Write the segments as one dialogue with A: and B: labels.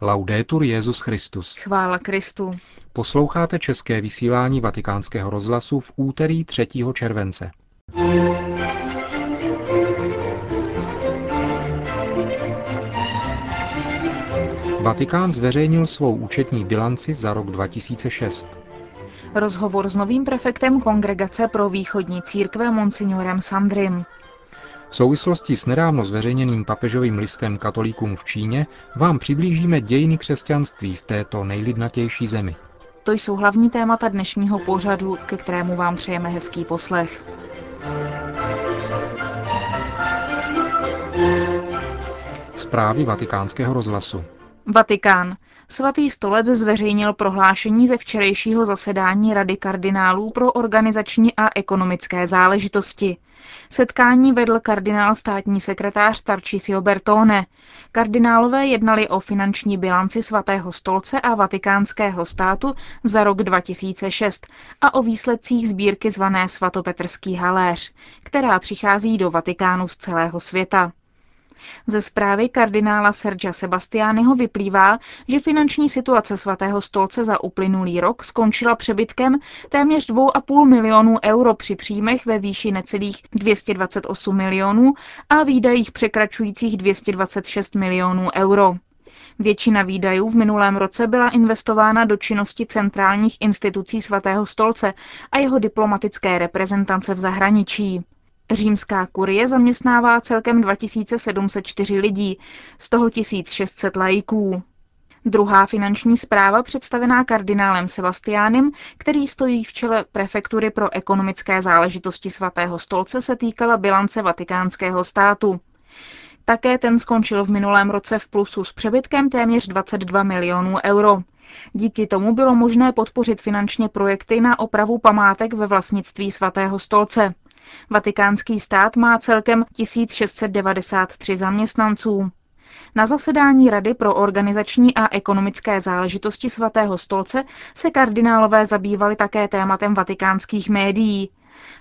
A: Laudetur Jezus Christus.
B: Chvála Kristu.
A: Posloucháte české vysílání Vatikánského rozhlasu v úterý 3. července. Vatikán zveřejnil svou účetní bilanci za rok 2006.
B: Rozhovor s novým prefektem Kongregace pro východní církve Monsignorem Sandrim.
A: V souvislosti s nedávno zveřejněným papežovým listem katolíkům v Číně vám přiblížíme dějiny křesťanství v této nejlidnatější zemi.
B: To jsou hlavní témata dnešního pořadu, ke kterému vám přejeme hezký poslech.
A: Zprávy vatikánského rozhlasu.
B: Vatikán. Svatý stolec zveřejnil prohlášení ze včerejšího zasedání Rady kardinálů pro organizační a ekonomické záležitosti. Setkání vedl kardinál státní sekretář Tarcisio Bertone. Kardinálové jednali o finanční bilanci svatého stolce a vatikánského státu za rok 2006 a o výsledcích sbírky zvané svatopetrský haléř, která přichází do Vatikánu z celého světa. Ze zprávy kardinála Sergia Sebastiányho vyplývá, že finanční situace svatého stolce za uplynulý rok skončila přebytkem téměř 2,5 milionů euro při příjmech ve výši necelých 228 milionů a výdajích překračujících 226 milionů euro. Většina výdajů v minulém roce byla investována do činnosti centrálních institucí svatého stolce a jeho diplomatické reprezentace v zahraničí. Římská kurie zaměstnává celkem 2704 lidí, z toho 1600 laiků. Druhá finanční zpráva představená kardinálem Sebastiánem, který stojí v čele prefektury pro ekonomické záležitosti svatého stolce, se týkala bilance vatikánského státu. Také ten skončil v minulém roce v plusu s přebytkem téměř 22 milionů euro. Díky tomu bylo možné podpořit finančně projekty na opravu památek ve vlastnictví svatého stolce. Vatikánský stát má celkem 1693 zaměstnanců. Na zasedání Rady pro organizační a ekonomické záležitosti svatého stolce se kardinálové zabývali také tématem vatikánských médií.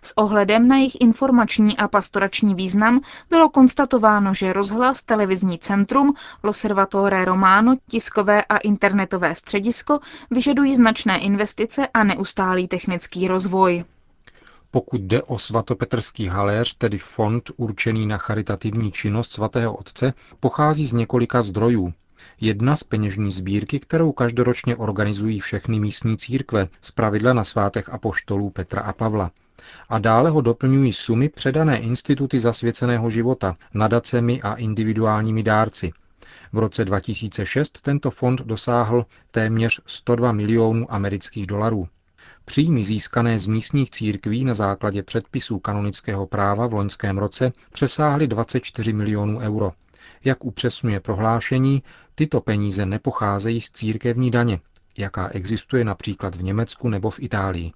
B: S ohledem na jejich informační a pastorační význam bylo konstatováno, že rozhlas, televizní centrum, Loservatore Romano, tiskové a internetové středisko vyžadují značné investice a neustálý technický rozvoj.
A: Pokud jde o svatopetrský haléř, tedy fond určený na charitativní činnost svatého otce, pochází z několika zdrojů. Jedna z peněžní sbírky, kterou každoročně organizují všechny místní církve, pravidla na svátech apoštolů Petra a Pavla. A dále ho doplňují sumy předané instituty zasvěceného života, nadacemi a individuálními dárci. V roce 2006 tento fond dosáhl téměř 102 milionů amerických dolarů. Příjmy získané z místních církví na základě předpisů kanonického práva v loňském roce přesáhly 24 milionů euro. Jak upřesňuje prohlášení, tyto peníze nepocházejí z církevní daně, jaká existuje například v Německu nebo v Itálii.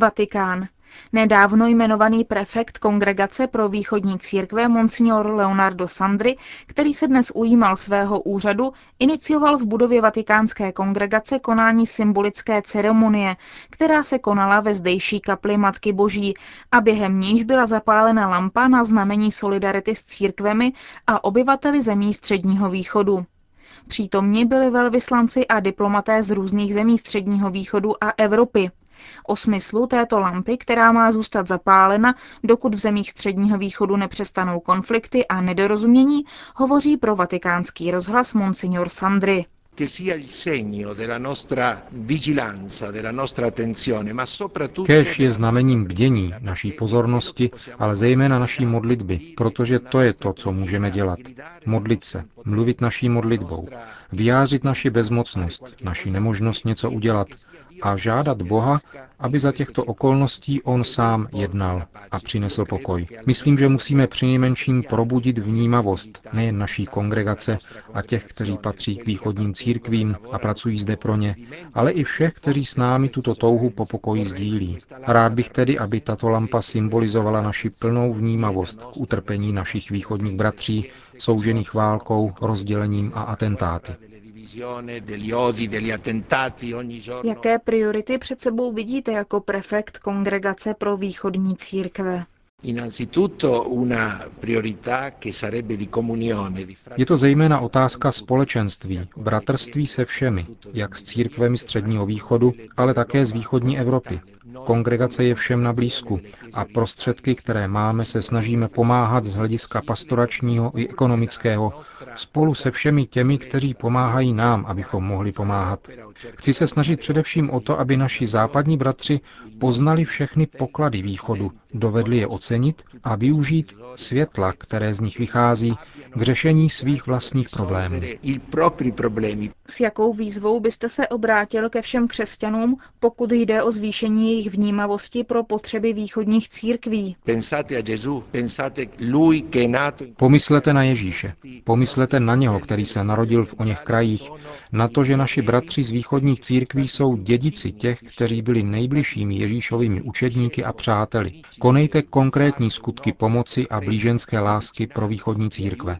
B: Vatikán. Nedávno jmenovaný prefekt Kongregace pro východní církve Monsignor Leonardo Sandri, který se dnes ujímal svého úřadu, inicioval v budově Vatikánské kongregace konání symbolické ceremonie, která se konala ve zdejší kapli Matky Boží a během níž byla zapálena lampa na znamení solidarity s církvemi a obyvateli zemí Středního východu. Přítomní byli velvyslanci a diplomaté z různých zemí Středního východu a Evropy. O smyslu této lampy, která má zůstat zapálena, dokud v zemích Středního východu nepřestanou konflikty a nedorozumění, hovoří pro vatikánský rozhlas Monsignor Sandri
C: che sia il segno della nostra vigilanza, della nostra attenzione, ma soprattutto...
A: Kéž je znamením bdění naší pozornosti, ale zejména naší modlitby, protože to je to, co můžeme dělat. Modlit se, mluvit naší modlitbou, vyjádřit naši bezmocnost, naši nemožnost něco udělat a žádat Boha, aby za těchto okolností On sám jednal a přinesl pokoj. Myslím, že musíme přinejmenším probudit vnímavost nejen naší kongregace a těch, kteří patří k východním církvím a pracují zde pro ně, ale i všech, kteří s námi tuto touhu po pokoji sdílí. Rád bych tedy, aby tato lampa symbolizovala naši plnou vnímavost k utrpení našich východních bratří, soužených válkou, rozdělením a atentáty.
B: Jaké priority před sebou vidíte jako prefekt Kongregace pro východní církve?
A: Je to zejména otázka společenství, bratrství se všemi, jak s církvemi středního východu, ale také z východní Evropy. Kongregace je všem na blízku a prostředky, které máme, se snažíme pomáhat z hlediska pastoračního i ekonomického spolu se všemi těmi, kteří pomáhají nám, abychom mohli pomáhat. Chci se snažit především o to, aby naši západní bratři poznali všechny poklady východu, dovedli je ocenit a využít světla, které z nich vychází, k řešení svých vlastních problémů.
B: S jakou výzvou byste se obrátil ke všem křesťanům, pokud jde o zvýšení jejich vnímavosti pro potřeby východních církví?
A: Pomyslete na Ježíše. Pomyslete na něho, který se narodil v oněch krajích, na to, že naši bratři z východních církví jsou dědici těch, kteří byli nejbližšími Ježíšovými učedníky a přáteli. Konejte konkrétní skutky pomoci a blíženské lásky pro východní církve.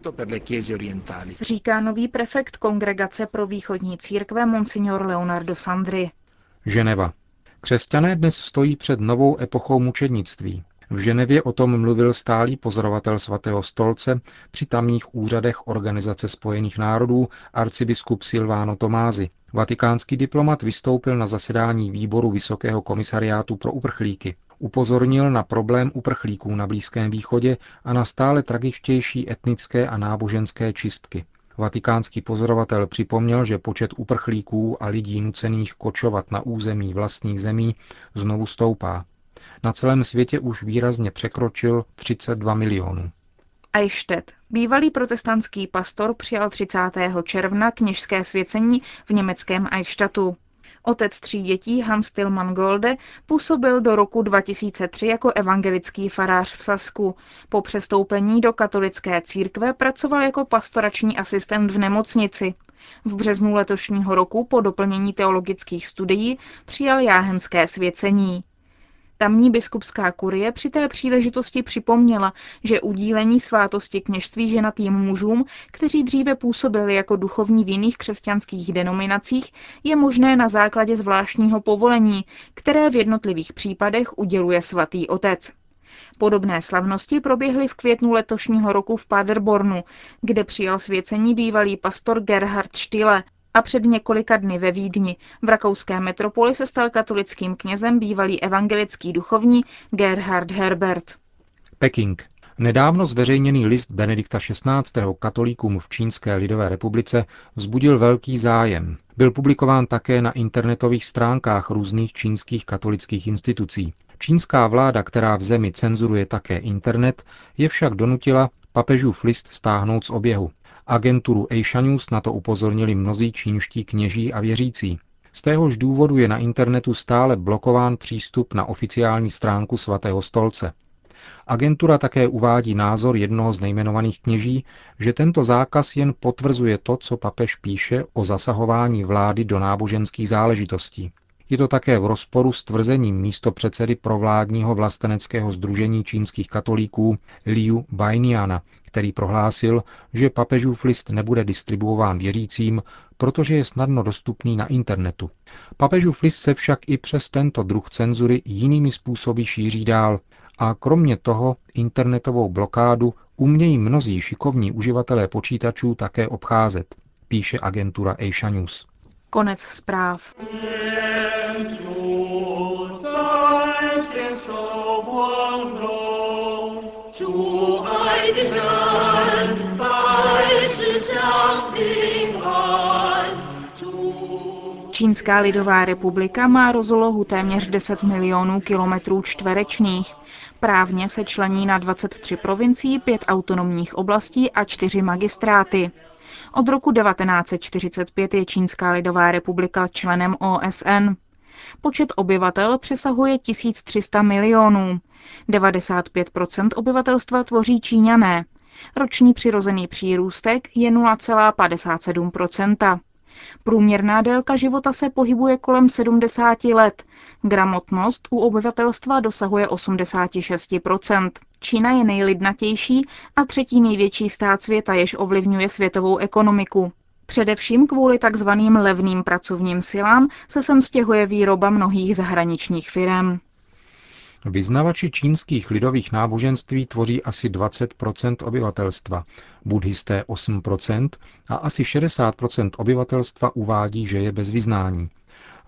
B: Říká nový prefekt Kongregace pro východní církve Monsignor Leonardo Sandri.
A: Ženeva. Křesťané dnes stojí před novou epochou mučednictví. V Ženevě o tom mluvil stálý pozorovatel svatého stolce při tamních úřadech Organizace spojených národů arcibiskup Silvano Tomázy. Vatikánský diplomat vystoupil na zasedání výboru Vysokého komisariátu pro uprchlíky. Upozornil na problém uprchlíků na Blízkém východě a na stále tragičtější etnické a náboženské čistky. Vatikánský pozorovatel připomněl, že počet uprchlíků a lidí nucených kočovat na území vlastních zemí znovu stoupá. Na celém světě už výrazně překročil 32 milionů.
B: Eichstätt. Bývalý protestantský pastor přijal 30. června kněžské svěcení v německém Eichstadtu. Otec tří dětí Hans Tillmann Golde působil do roku 2003 jako evangelický farář v Sasku. Po přestoupení do katolické církve pracoval jako pastorační asistent v nemocnici. V březnu letošního roku po doplnění teologických studií přijal jáhenské svěcení. Tamní biskupská kurie při té příležitosti připomněla, že udílení svátosti kněžství ženatým mužům, kteří dříve působili jako duchovní v jiných křesťanských denominacích, je možné na základě zvláštního povolení, které v jednotlivých případech uděluje svatý otec. Podobné slavnosti proběhly v květnu letošního roku v Paderbornu, kde přijal svěcení bývalý pastor Gerhard Stille, a před několika dny ve Vídni. V rakouské metropoli se stal katolickým knězem bývalý evangelický duchovní Gerhard Herbert.
A: Peking. Nedávno zveřejněný list Benedikta XVI. katolíkům v Čínské lidové republice vzbudil velký zájem. Byl publikován také na internetových stránkách různých čínských katolických institucí. Čínská vláda, která v zemi cenzuruje také internet, je však donutila papežův list stáhnout z oběhu. Agenturu Asia News na to upozornili mnozí čínští kněží a věřící. Z téhož důvodu je na internetu stále blokován přístup na oficiální stránku svatého stolce. Agentura také uvádí názor jednoho z nejmenovaných kněží, že tento zákaz jen potvrzuje to, co papež píše o zasahování vlády do náboženských záležitostí. Je to také v rozporu s tvrzením místo předsedy provládního vlasteneckého združení čínských katolíků Liu Bainiana, který prohlásil, že papežův list nebude distribuován věřícím, protože je snadno dostupný na internetu. Papežův list se však i přes tento druh cenzury jinými způsoby šíří dál a kromě toho internetovou blokádu umějí mnozí šikovní uživatelé počítačů také obcházet, píše agentura Asia News.
B: Konec zpráv. Čínská lidová republika má rozlohu téměř 10 milionů kilometrů čtverečných. Právně se člení na 23 provincií, 5 autonomních oblastí a 4 magistráty. Od roku 1945 je Čínská lidová republika členem OSN. Počet obyvatel přesahuje 1300 milionů. 95% obyvatelstva tvoří Číňané. Roční přirozený přírůstek je 0,57% Průměrná délka života se pohybuje kolem 70 let. Gramotnost u obyvatelstva dosahuje 86% Čína je nejlidnatější a třetí největší stát světa, jež ovlivňuje světovou ekonomiku. Především kvůli takzvaným levným pracovním silám se sem stěhuje výroba mnohých zahraničních firm.
A: Vyznavači čínských lidových náboženství tvoří asi 20% obyvatelstva, buddhisté 8% a asi 60% obyvatelstva uvádí, že je bez vyznání.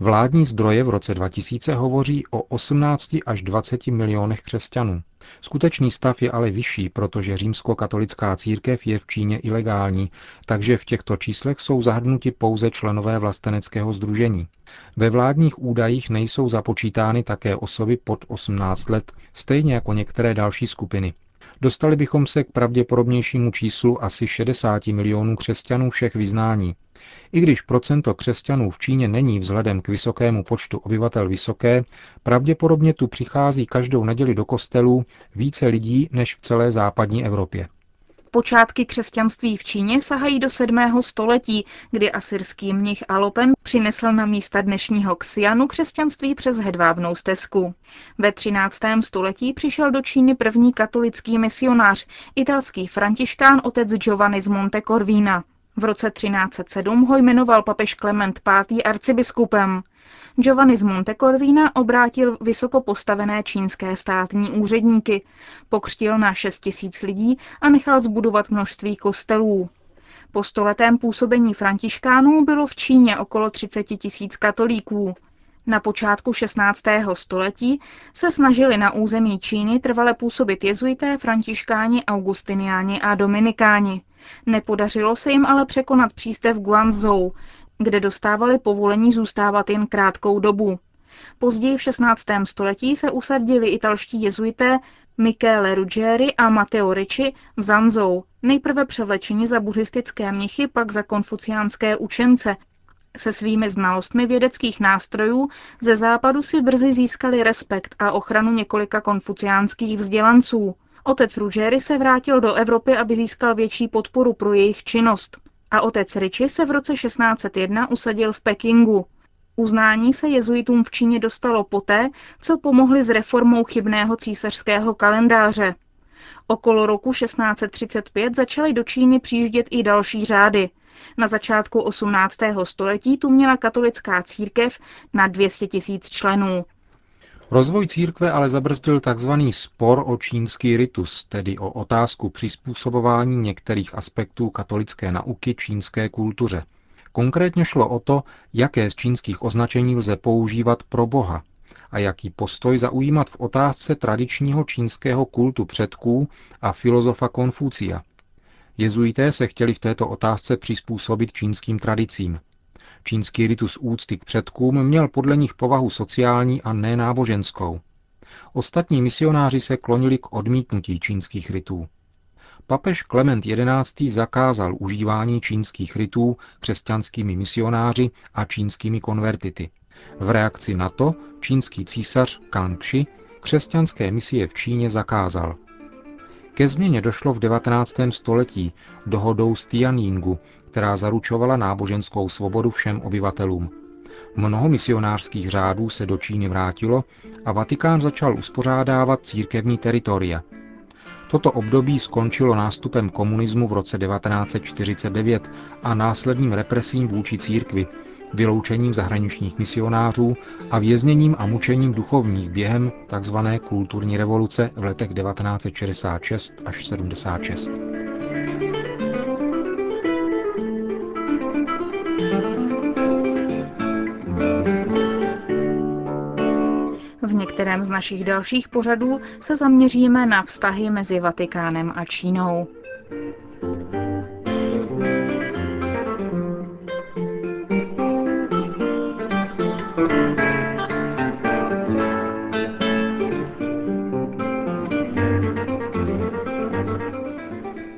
A: Vládní zdroje v roce 2000 hovoří o 18 až 20 milionech křesťanů. Skutečný stav je ale vyšší, protože římskokatolická církev je v Číně ilegální, takže v těchto číslech jsou zahrnuti pouze členové vlasteneckého združení. Ve vládních údajích nejsou započítány také osoby pod 18 let, stejně jako některé další skupiny. Dostali bychom se k pravděpodobnějšímu číslu asi 60 milionů křesťanů všech vyznání. I když procento křesťanů v Číně není vzhledem k vysokému počtu obyvatel vysoké, pravděpodobně tu přichází každou neděli do kostelů více lidí než v celé západní Evropě.
B: Počátky křesťanství v Číně sahají do 7. století, kdy asyrský mnich Alopen přinesl na místa dnešního Xianu křesťanství přes hedvábnou stezku. Ve 13. století přišel do Číny první katolický misionář, italský františkán otec Giovanni z Monte Corvina. V roce 1307 ho jmenoval papež Klement V. arcibiskupem. Giovanni z Montecorvina obrátil vysoko postavené čínské státní úředníky, pokřtil na 6 tisíc lidí a nechal zbudovat množství kostelů. Po stoletém působení františkánů bylo v Číně okolo 30 tisíc katolíků. Na počátku 16. století se snažili na území Číny trvale působit jezuité, františkáni, augustiniáni a dominikáni. Nepodařilo se jim ale překonat přístev Guangzhou, kde dostávali povolení zůstávat jen krátkou dobu. Později v 16. století se usadili italští jezuité Michele Ruggieri a Matteo Ricci v Zanzou, nejprve převlečeni za buddhistické mnichy, pak za konfuciánské učence. Se svými znalostmi vědeckých nástrojů ze západu si brzy získali respekt a ochranu několika konfuciánských vzdělanců. Otec Ruggieri se vrátil do Evropy, aby získal větší podporu pro jejich činnost a otec Riči se v roce 1601 usadil v Pekingu. Uznání se jezuitům v Číně dostalo poté, co pomohli s reformou chybného císařského kalendáře. Okolo roku 1635 začaly do Číny přijíždět i další řády. Na začátku 18. století tu měla katolická církev na 200 tisíc členů.
A: Rozvoj církve ale zabrzdil tzv. spor o čínský ritus, tedy o otázku přizpůsobování některých aspektů katolické nauky čínské kultuře. Konkrétně šlo o to, jaké z čínských označení lze používat pro Boha a jaký postoj zaujímat v otázce tradičního čínského kultu předků a filozofa Konfucia. Jezuité se chtěli v této otázce přizpůsobit čínským tradicím. Čínský ritus úcty k předkům měl podle nich povahu sociální a ne náboženskou. Ostatní misionáři se klonili k odmítnutí čínských rytů. Papež Klement XI. zakázal užívání čínských rytů křesťanskými misionáři a čínskými konvertity. V reakci na to čínský císař Kangxi křesťanské misie v Číně zakázal. Ke změně došlo v 19. století dohodou z Tianyingu, která zaručovala náboženskou svobodu všem obyvatelům. Mnoho misionářských řádů se do Číny vrátilo a Vatikán začal uspořádávat církevní teritoria. Toto období skončilo nástupem komunismu v roce 1949 a následným represím vůči církvi, vyloučením zahraničních misionářů a vězněním a mučením duchovních během tzv. kulturní revoluce v letech 1966 až 76.
B: V některém z našich dalších pořadů se zaměříme na vztahy mezi Vatikánem a Čínou.